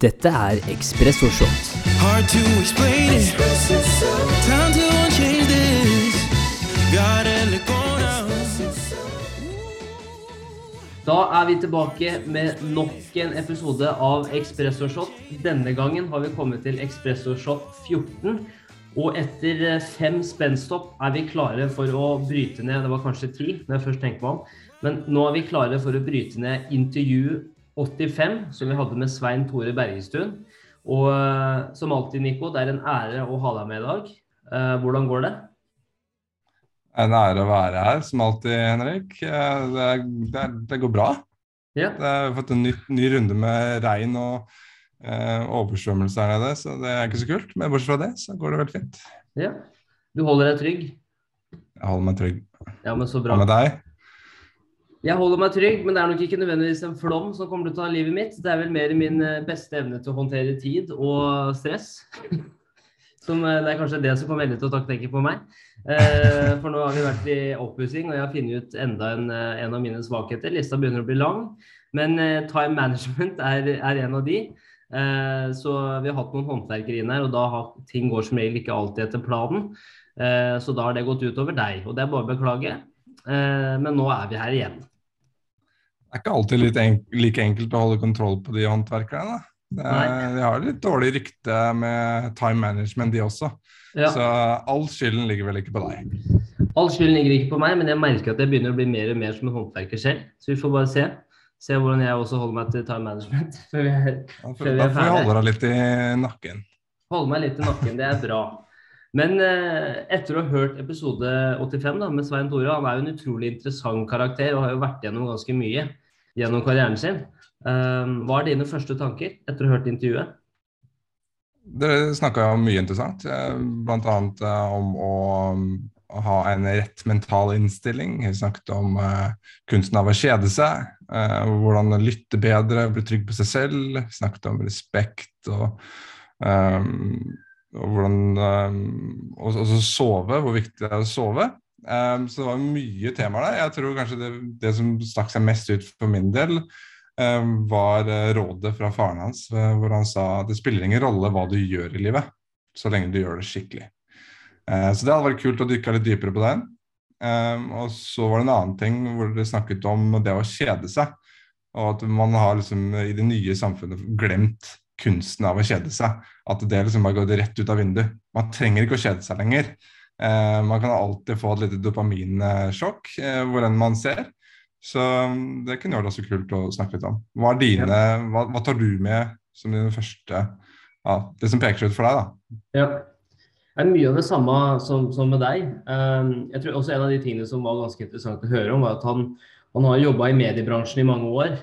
Dette er Ekspresso Shot. Hard to explain it. Time to change this. Gotta let go. Da er vi tilbake med nok en episode av Ekspresso Shot. Denne gangen har vi kommet til Ekspresso Shot 14. Og etter eh, fem spennstopp er vi klare for å bryte ned Det var kanskje ti, når jeg først tenker meg om. Men nå er vi klare for å bryte ned intervju 85, som vi hadde med Svein Tore Bergestuen. Og eh, som alltid, Nico, det er en ære å ha deg med i dag. Eh, hvordan går det? En ære å være her, som alltid, Henrik. Eh, Det, det, det går bra. Ja. Det har fått en ny, ny runde med regn og eh, oversvømmelse her nede, så det er ikke så kult. Men bortsett fra det, så går det veldig fint. ja. Du holder deg trygg? Jeg holder meg trygg. Ja, men så bra. Hva med deg? Jeg holder meg trygg, men det er nok ikke nødvendigvis en flom som kommer til å ta livet mitt. Det er vel mer min eh, beste evne til å håndtere tid og stress. Som, eh, det er kanskje det som kommer veldig til å takke på meg. Eh, for nå har vi vært i oppussing, og jeg har funnet ut enda en, en av mine svakheter. Lista begynner å bli lang, men time management er, er en av de. Så vi har hatt noen håndverkere inn her, og da har ting går som regel ikke alltid etter planen. Så da har det gått utover deg, og det er bare å beklage. Men nå er vi her igjen. Det er ikke alltid enk like enkelt å holde kontroll på de håndverkerne. Det de har litt dårlig rykte med time management, de også. Ja. Så all skylden ligger vel ikke på deg. All skylden ligger ikke på meg, men jeg merker at jeg begynner å bli mer og mer som en håndverker selv. Så vi får bare se. Se hvordan jeg også holder meg til time management. før vi er- Før da får vi holde deg litt i nakken. Holde meg litt i nakken, det er bra. Men eh, etter å ha hørt episode 85 da, med Svein Tore, han er jo en utrolig interessant karakter og har jo vært gjennom ganske mye gjennom karrieren sin. Eh, hva er dine første tanker etter å ha hørt intervjuet? Dere snakka om mye interessant, eh, bl.a. om å, å ha en rett mental innstilling. Vi snakket om eh, kunsten av å kjede seg, eh, hvordan lytte bedre, bli trygg på seg selv. Vi snakket om respekt og, um, og hvordan um, og, og så sove, hvor viktig det er å sove. Eh, så det var mye temaer der. Jeg tror kanskje det, det som stakk seg mest ut for min del, um, var eh, rådet fra faren hans, eh, hvor han sa det spiller ingen rolle hva du gjør i livet, så lenge du gjør det skikkelig. Uh, Så det hadde vært kult å dykke litt dypere på den. Um, Og så var det en annen ting hvor dere snakket om det å kjede seg. Og at man har liksom i det nye samfunnet glemt kunsten av å kjede seg. At det liksom bare går rett ut av vinduet. Man trenger ikke å kjede seg lenger. Eh, Man kan alltid få et lite dopaminsjokk eh, hvor enn man ser. Så mm, det kunne vært også kult å snakke litt om. Hva, dine, hva, hva tar du med som dine første ja, Det som peker seg ut for deg, da? Ja. Det er mye av det samme som, som med deg. Um, jeg tror også En av de tingene som var ganske interessant å høre om, var at han, han har jobba i mediebransjen i mange år.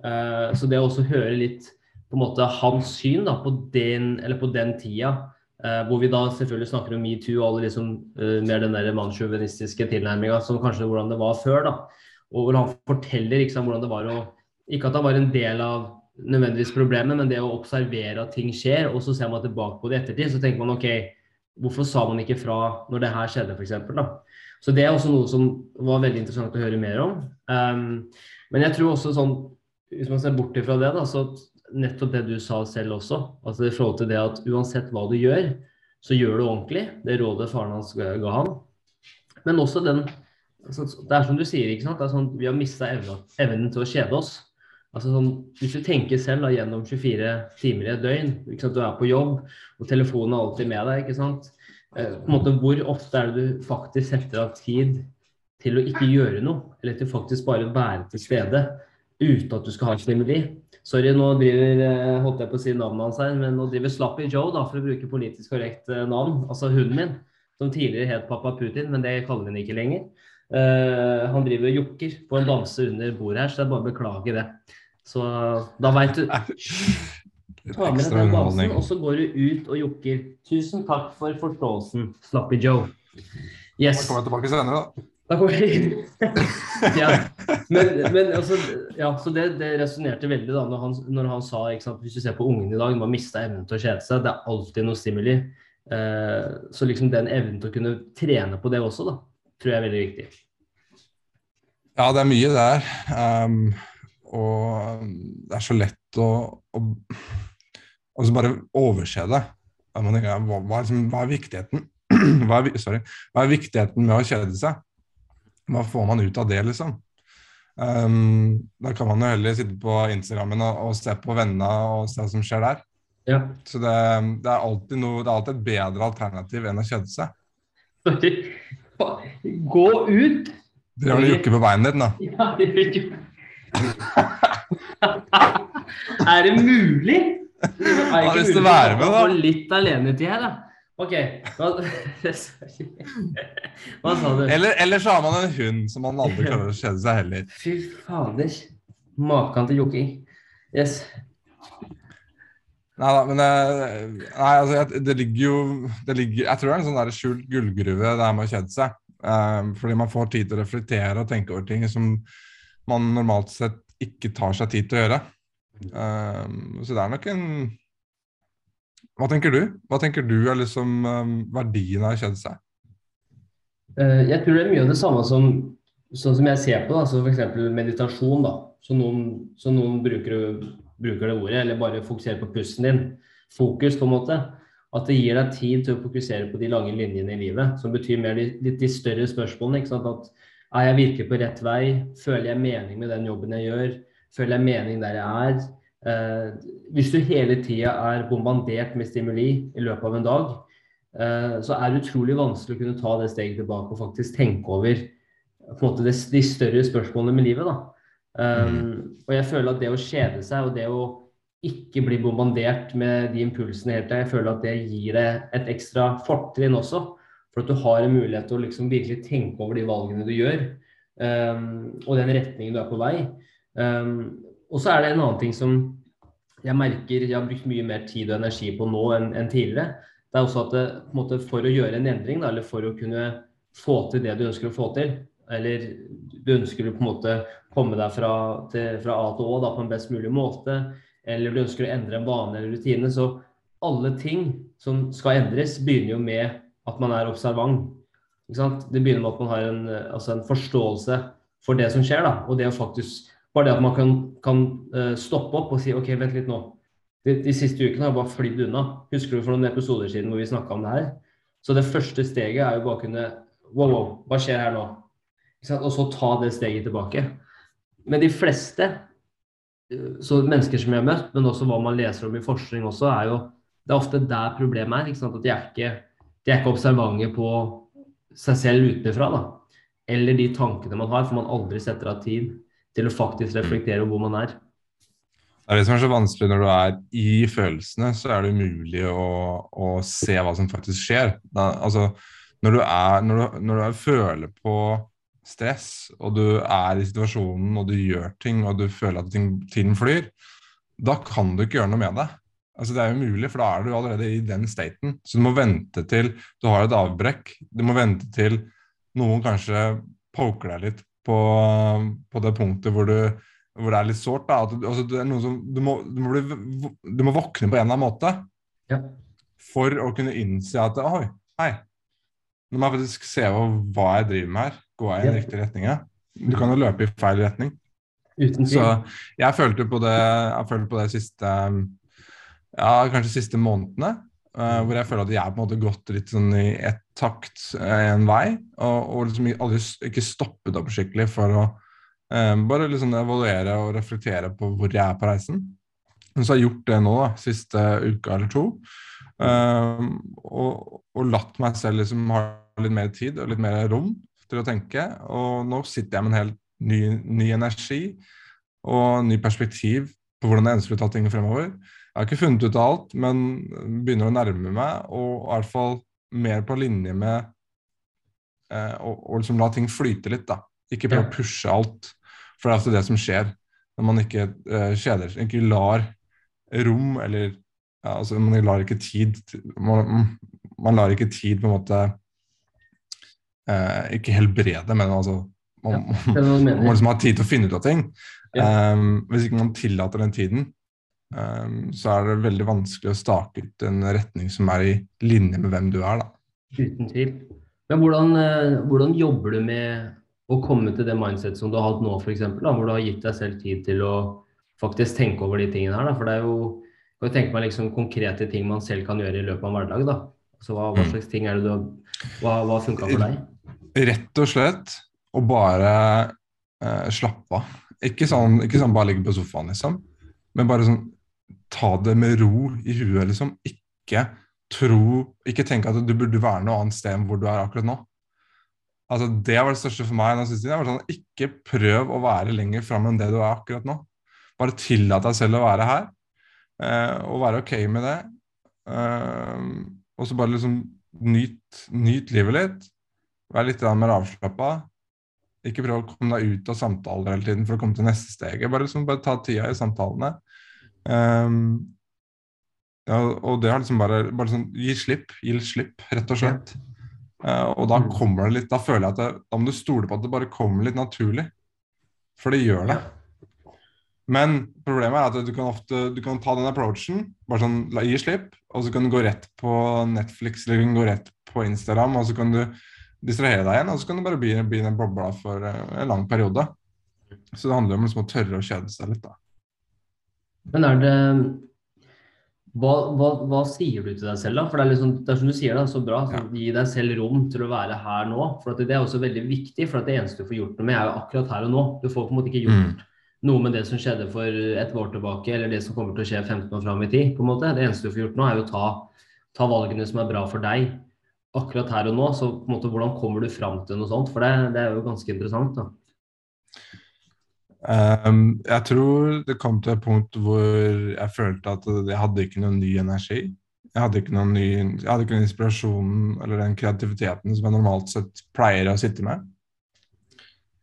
Uh, så det å også høre litt på en måte hans syn da, på, den, eller på den tida, hvor vi da selvfølgelig snakker om metoo og alle liksom, uh, mer den der mannssjåvinistiske tilnærminga som kanskje hvordan det var før. da, Og hvor han forteller sant, hvordan det var å Ikke at han var en del av nødvendigvis problemet, men det å observere at ting skjer, og så ser man tilbake på det i ettertid, så tenker man OK, hvorfor sa man ikke fra når det her skjedde, f.eks. Så det er også noe som var veldig interessant å høre mer om. Um, men jeg tror også sånn, hvis man ser bort ifra det, da, så nettopp det du sa selv også, altså i forhold til det at uansett hva du gjør, så gjør du ordentlig. Det rådet faren hans ga han. Men også den altså, Det er som du sier, ikke sant. Sånn, vi har mista evnen, til å kjede oss. Altså sånn, Hvis du tenker selv da, gjennom 24 timer i et døgn, du er på jobb, og telefonen er alltid med deg. ikke sant? Eh, på en måte, Hvor ofte er det du faktisk setter av tid til å ikke gjøre noe, eller til faktisk bare være til stede uten at du skal ha en stimuli? Sorry, nå driver eh, holdt jeg på å si navnet hans her, men nå driver Slappy Joe, da, for å bruke politisk korrekt eh, navn, altså hunden min, som tidligere het Pappa Putin, men det kaller vi ham ikke lenger. Uh, han driver og jokker på en bamse under bordet her, så jeg bare beklager det. Så da veit du Ta med deg den bamsen, og så går du ut og jokker. Tusen takk for forståelsen, Slappy Joe. Yes. Kommer tilbake senere, da. Ja. Men, men altså, ja, så det, det resonnerte veldig da når han, når han sa sant, Hvis du ser på ungene i dag, de har mista evnen til å kjede seg. Det er alltid noe stimuli. Eh, så liksom den evnen til å kunne trene på det også, da, tror jeg er veldig viktig. Ja, det er mye der. Um, og det er så lett å, å altså bare overse det. Da må man tenke, hva, hva, liksom, hva er viktigheten? hva, er, sorry, hva er viktigheten med å kjede seg? Hva får man ut av det, liksom? Um, da kan man jo heller sitte på Instagrammen og, og se på vennene og se hva som skjer der. Ja. Så det, det, er alltid noe, det er alltid et bedre alternativ enn å kjede seg. Gå ut! Det gjør det jo på veien ditt, da. Ja, det du. Er det mulig? Er det ikke lyst til å få litt alenetid her, da? OK. Hva, hva sa du? Eller, eller så har man en hund som man aldri klarer å kjede seg heller. Fy fader. Maken til jokking. Yes. Nei da, men eh, nei, altså, det ligger jo det ligger, Jeg tror det er en sånn der skjult gullgruve det her med å kjede seg. Um, fordi man får tid til å reflektere og tenke over ting som man normalt sett ikke tar seg tid til å gjøre. Um, så det er nok en Hva tenker du? Hva tenker du er liksom eh, verdien av å kjede seg? Eh, Jeg tror det er mye av det samme som sånn som jeg ser på det, altså f.eks. meditasjon. da, Så noen, så noen bruker, bruker det ordet, eller bare fokuserer på pusten din. Fokus, på en måte. At det gir deg tid til å fokusere på de lange linjene i livet, som betyr mer de, de større spørsmålene. ikke sant, at Er jeg virkelig på rett vei? Føler jeg mening med den jobben jeg gjør? Føler jeg mening der jeg er? Eh, hvis du hele tida er bombardert med stimuli i løpet av en dag, eh, så er det utrolig vanskelig å kunne ta det steget tilbake og faktisk tenke over måte de, de større spørsmålene med livet. Um, og jeg føler at det å kjede seg og det å ikke bli bombardert med de impulsene helt jeg føler at det gir deg et ekstra fortrinn også. For at du har en mulighet til å liksom virkelig tenke over de valgene du gjør, um, og den retningen du er på vei. Um, og så er det en annen ting som jeg merker jeg har brukt mye mer tid og energi på nå enn enn tidligere. Det er også at det, en måte, for å gjøre en endring, da, eller for å kunne få til det du ønsker å få til, eller du ønsker å på en måte komme deg fra, til, fra A til Å da, på en best mulig måte, eller du ønsker å endre en vane eller rutine, så alle ting som skal endres, begynner jo med at man er observant. Det begynner med at man har en, altså en forståelse for det som skjer. Da. Og det å faktisk, bare det at man kan, kan eh, stoppe opp og si OK, vent litt nå. De, de siste ukene har jeg bare flydd unna. Husker du for noen episoder siden hvor vi snakka om det her? Så det første steget er jo bare å kunne Wow, wow, hva skjer her nå? Og så ta det steget tilbake. Men de fleste eh, så mennesker som jeg har møtt, men også hva man leser om i forskning også, er jo det er ofte der problemet er. Ikke sant? At de er ikke, de er ikke observante på seg selv utenfra. Eller de tankene man har, for man aldri setter av tid til å faktisk reflektere over hvor man er. Det er det som er så vanskelig når du er i følelsene, så er det umulig å, å se hva som faktisk skjer. Da, altså, når du, er, når, du, når du er, føler på stress, og du er i situasjonen, og du gjør ting, og du føler at ting, tiden flyr, da kan du ikke gjøre noe med det. Altså, det er umulig, for da er du allerede i den staten. Så du må vente til du har et avbrekk. Du må vente til noen kanskje poker deg litt på, på det punktet hvor, du, hvor det er litt sårt. da, at du, altså, det er noe som, du, må, du, må bli, du må våkne på en eller annen måte Ja. for å kunne innse at oi, hei, nå må jeg faktisk se over hva jeg driver med her. Går jeg i den Ja. riktige retninga? Du kan jo løpe i feil retning. Så jeg følte på det, jeg følte på det siste Ja, kanskje siste månedene. Eh, hvor jeg føler at jeg har på en måte gått litt sånn i ett takt uh, en vei. Og, og liksom aldri ikke stoppet opp skikkelig for å uh, bare liksom evaluere og reflektere på hvor jeg er på reisen. Men så har jeg gjort det nå, da, siste uka eller to. og, og latt meg selv liksom ha litt mer tid og litt mer rom til å tenke. Og nå sitter jeg med en helt ny, ny energi og ny perspektiv på hvordan jeg ønsker å ta ting fremover. Jeg har ikke funnet ut av alt, men begynner å nærme meg, og i hvert fall mer på linje med eh, å, å liksom la ting flyte litt. da. Ikke prøve å pushe alt, for det er altså det som skjer når man ikke eh, kjeder seg. Ikke lar rom eller ja, altså Man lar ikke tid man, man lar ikke tid på en måte eh, Ikke helbrede, men altså man, ja, man må liksom ha tid til å finne ut av ting. Ja. Um, hvis ikke man tillater den tiden, så er det veldig vanskelig å stake ut en retning som er i linje med hvem du er. da. Uten tvil. Men hvordan, eh, hvordan jobber du med å komme til det mindset som du har hatt nå, f.eks., hvor du har gitt deg selv tid til å faktisk tenke over de tingene her? Da? For det er jo kan jo tenke meg liksom konkrete ting man selv kan gjøre i løpet av en hverdag. da. Så hva, hva Mm. slags ting er det du har Hva, hva funka for deg? Rett og slett å bare eh, slappe av. Ikke sånn, ikke sånn bare ligge på sofaen, liksom. Men bare sånn ta det med ro i huet, liksom. Ikke tro Ikke tenke at du burde være noe annet sted enn hvor du er akkurat nå. Altså, Det var det største for meg. den siste tiden. Sånn, Ikke prøv å være lenger fram enn det du er akkurat nå. Bare tillat deg selv å være her, eh, og være ok med det. Eh, og så bare liksom nyt, nyt livet litt. Vær litt mer avslappa. Ikke prøv å komme deg ut av samtaler hele tiden for å komme til neste steget. Bare, liksom, bare ta tida i samtalene. Ehm, ja, og det er liksom bare, bare sånn Gi slipp. Gi slipp, rett og slett. Eh, og da Mm. kommer det litt Da føler jeg at det, da må du stole på at det bare kommer litt naturlig. For det gjør det. Men problemet er at du kan ofte du kan ta den approachen, bare sånn la, gi slipp, og så kan du gå rett på Netflix eller du kan gå rett på Instagram, og så kan du distrahere deg igjen, og så kan du bare bli, bli i den bobla for eh, en lang periode. Så det handler om liksom å tørre å kjede seg litt, da. Men er det hva, hva, hva sier du til deg selv, da? For det er, liksom, det er som du sier, da, så bra. Så Gi deg selv rom til å være her nå. For det er også veldig viktig, for det eneste du får gjort noe med, er jo akkurat her og nå. Du får på en måte ikke gjort Mm. noe med det som skjedde for et år tilbake, eller det som kommer til å skje 15 år fram i tid. på en måte. Det eneste du får gjort nå, er jo å ta, ta valgene som er bra for deg akkurat her og nå. Så på en måte, hvordan kommer du fram til noe sånt? For det, det er jo ganske interessant. da. Ehm, jeg tror det kom til et punkt hvor jeg følte at jeg hadde ikke noen ny energi. Jeg hadde ikke noen ny, jeg hadde ikke den inspirasjonen eller den kreativiteten som jeg normalt sett pleier å sitte med.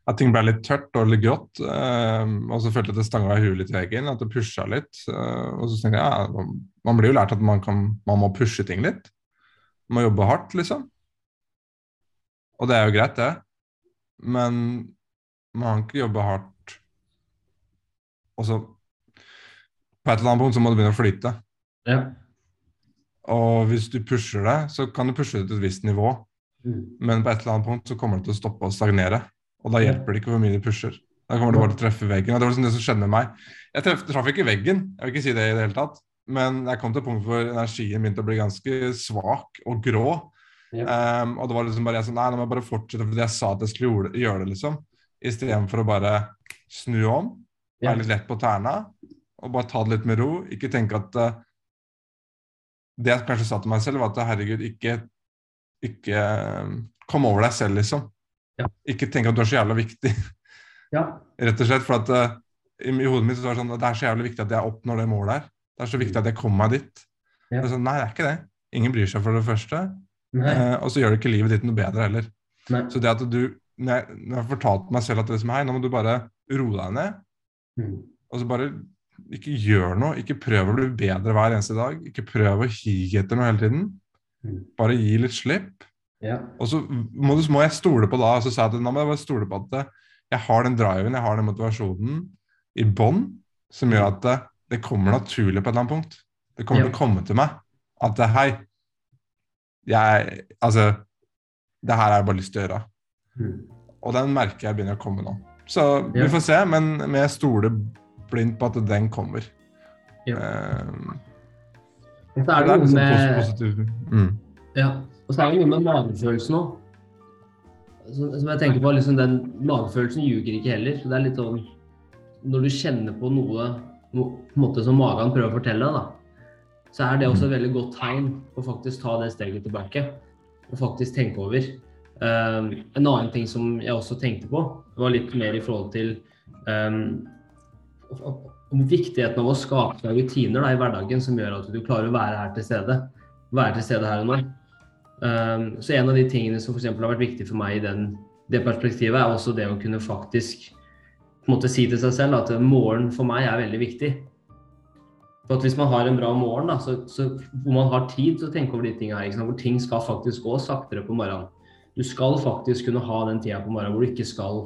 At ting ble litt tørt og litt grått. Um, og så følte jeg at det stanga i huet litt i veggen, at det pusha litt. Uh, og så tenkte jeg ja, man blir jo lært at man, kan, man må pushe ting litt. Man må jobbe hardt, liksom. Og det er jo greit, det. Men man kan ikke jobbe hardt og så På et eller annet punkt så må det begynne å flyte. Ja. Og hvis du pusher det, så kan du pushe det til et visst nivå. Mm. Men på et eller annet punkt så kommer det til å stoppe og stagnere. Og da hjelper det ikke hvor mye du pusher. Da kommer det bare til å treffe veggen. Og det var liksom det som skjedde med meg. Jeg treff, traff ikke veggen, jeg vil ikke si det i det hele tatt. Men jeg kom til et punkt hvor energien begynte å bli ganske svak og grå. Ja. Um, og det var liksom bare jeg sånn Nei, nå må jeg bare fortsette fordi jeg sa at jeg skulle gjøre det, liksom. Istedenfor å bare snu om. Være litt lett på tærne og bare ta det litt med ro. Ikke tenke at eh, Det jeg kanskje sa til meg selv, var at herregud, ikke, ikke eh, kom over deg selv, liksom. Ja. Ikke tenk at du er så jævla viktig, ja. rett og slett. For at eh, i, i hodet mitt så var det sånn at det er så jævlig viktig at jeg oppnår det målet her. Det er så viktig at jeg kommer meg dit. Ja. Er sånn, nei, det er ikke det. Ingen bryr seg for det første. Eh, og så gjør det ikke livet ditt noe bedre heller. Nei. Så det at du Når jeg, når jeg fortalte meg selv at det som hei, nå må du bare roe deg ned, Mm. og så bare ikke gjør noe. Ikke prøv å bli bedre hver eneste dag. Ikke prøv å hige etter noe hele tiden. Mm. Bare gi litt slipp. Ja. Og så må, du, må jeg stole på da, og så sa jeg at nå må jeg bare stole på at eh, jeg har den driven, jeg har den motivasjonen i bånn, som gjør at det, det kommer naturlig på et eller annet punkt. Det kommer Ja. til å komme til meg. At eh, hei, jeg Altså, det her har jeg bare lyst til å gjøre. Mm. Og den merker jeg begynner å komme nå. Så vi får se, men, vi stoler blindt på at den kommer. Ja. Uh, så er det det er liksom med positivt. Mm. Ja, og så er det noe med magefølelsen òg. Som som jeg tenker på, liksom Den magefølelsen ljuger ikke heller. Det er litt sånn Når du kjenner på noe på en måte som magen prøver å fortelle deg, da, så er det også et veldig godt tegn å faktisk ta det steget tilbake. Og faktisk tenke over. Um, en annen ting som jeg også tenkte på, var litt mer i forhold til um, om viktigheten av å skape seg rutiner da, i hverdagen som gjør at du klarer å være her til stede. Være til stede her og nå. Um, så en av de tingene som eksempel har vært viktig for meg i den, det perspektivet, er også det å kunne faktisk på en måte si til seg selv at morgen for meg er veldig viktig. For at Hvis man har en bra morgen, da, så, så hvor man har tid til å tenke over de tingene her, hvor ting skal faktisk gå saktere på morgenen. Du skal faktisk kunne ha den tida på morgenen hvor du ikke skal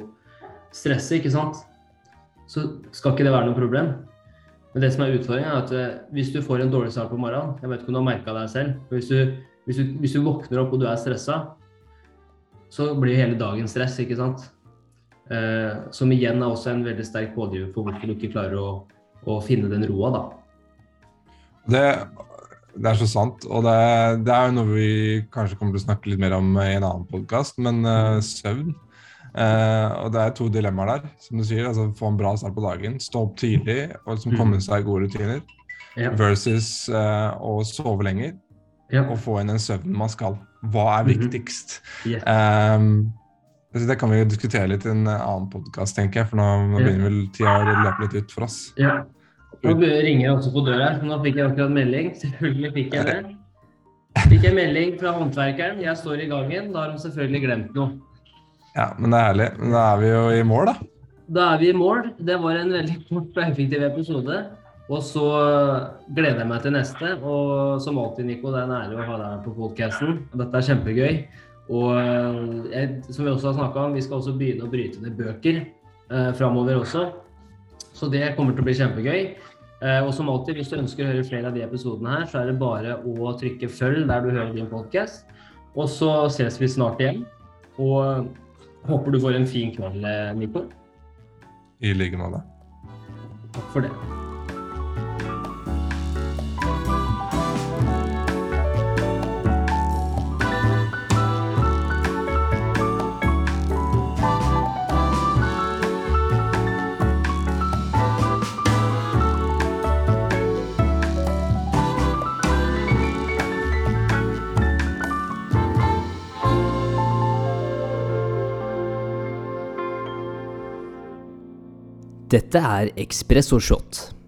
stresse, ikke sant. Så skal ikke det være noe problem. Men det som er utfordringen er at eh, hvis du får en dårlig start på morgenen, jeg vet ikke om du har merka deg selv, hvis du, hvis, du, hvis du våkner opp og du er stressa, så blir hele dagen stress, ikke sant. Eh, som igjen er også en veldig sterk pådriver for hvorfor du ikke klarer å, å finne den roa, da. Det, det er så sant. Og det, det, er jo noe vi kanskje kommer til å snakke litt mer om i en annen podkast, men uh, søvn. Uh, og det er to dilemmaer der, som du sier. altså Få en bra start på dagen, stå opp tidlig og liksom komme Mm. seg i gode rutiner. Ja. Versus uh, å sove lenger Ja. og få inn en søvn man skal. Hva er Mhm. viktigst? yeah. Um, det kan vi jo diskutere litt i en annen podkast, tenker jeg. For nå, nå begynner vel tida å løpe litt ut for oss. Ja. Nå ringer jeg også på døra. her. Nå fikk jeg akkurat melding. Selvfølgelig fikk jeg det. Fikk jeg melding fra håndverkeren. Jeg står i gangen. Da har de selvfølgelig glemt noe. Ja, Men det er herlig. Men da er vi jo i mål, da. Da er vi i mål. Det var en veldig kort og effektiv episode. Og så gleder jeg meg til neste. Og som alltid, Nico, det er en ære å ha deg her på podcasten. Dette er kjempegøy. Og eh, jeg, som vi også har snakka om, vi skal også begynne å bryte ned bøker eh, framover også. Så det kommer til å bli kjempegøy. Eh, og som alltid, hvis du ønsker å høre flere av de episodene her, så er det bare å trykke følg der du hører din podkast. Og så ses vi snart igjen. Og håper du får en fin kveld, eh, Nico. I like måte. Takk for det. Dette er Espresso Shot.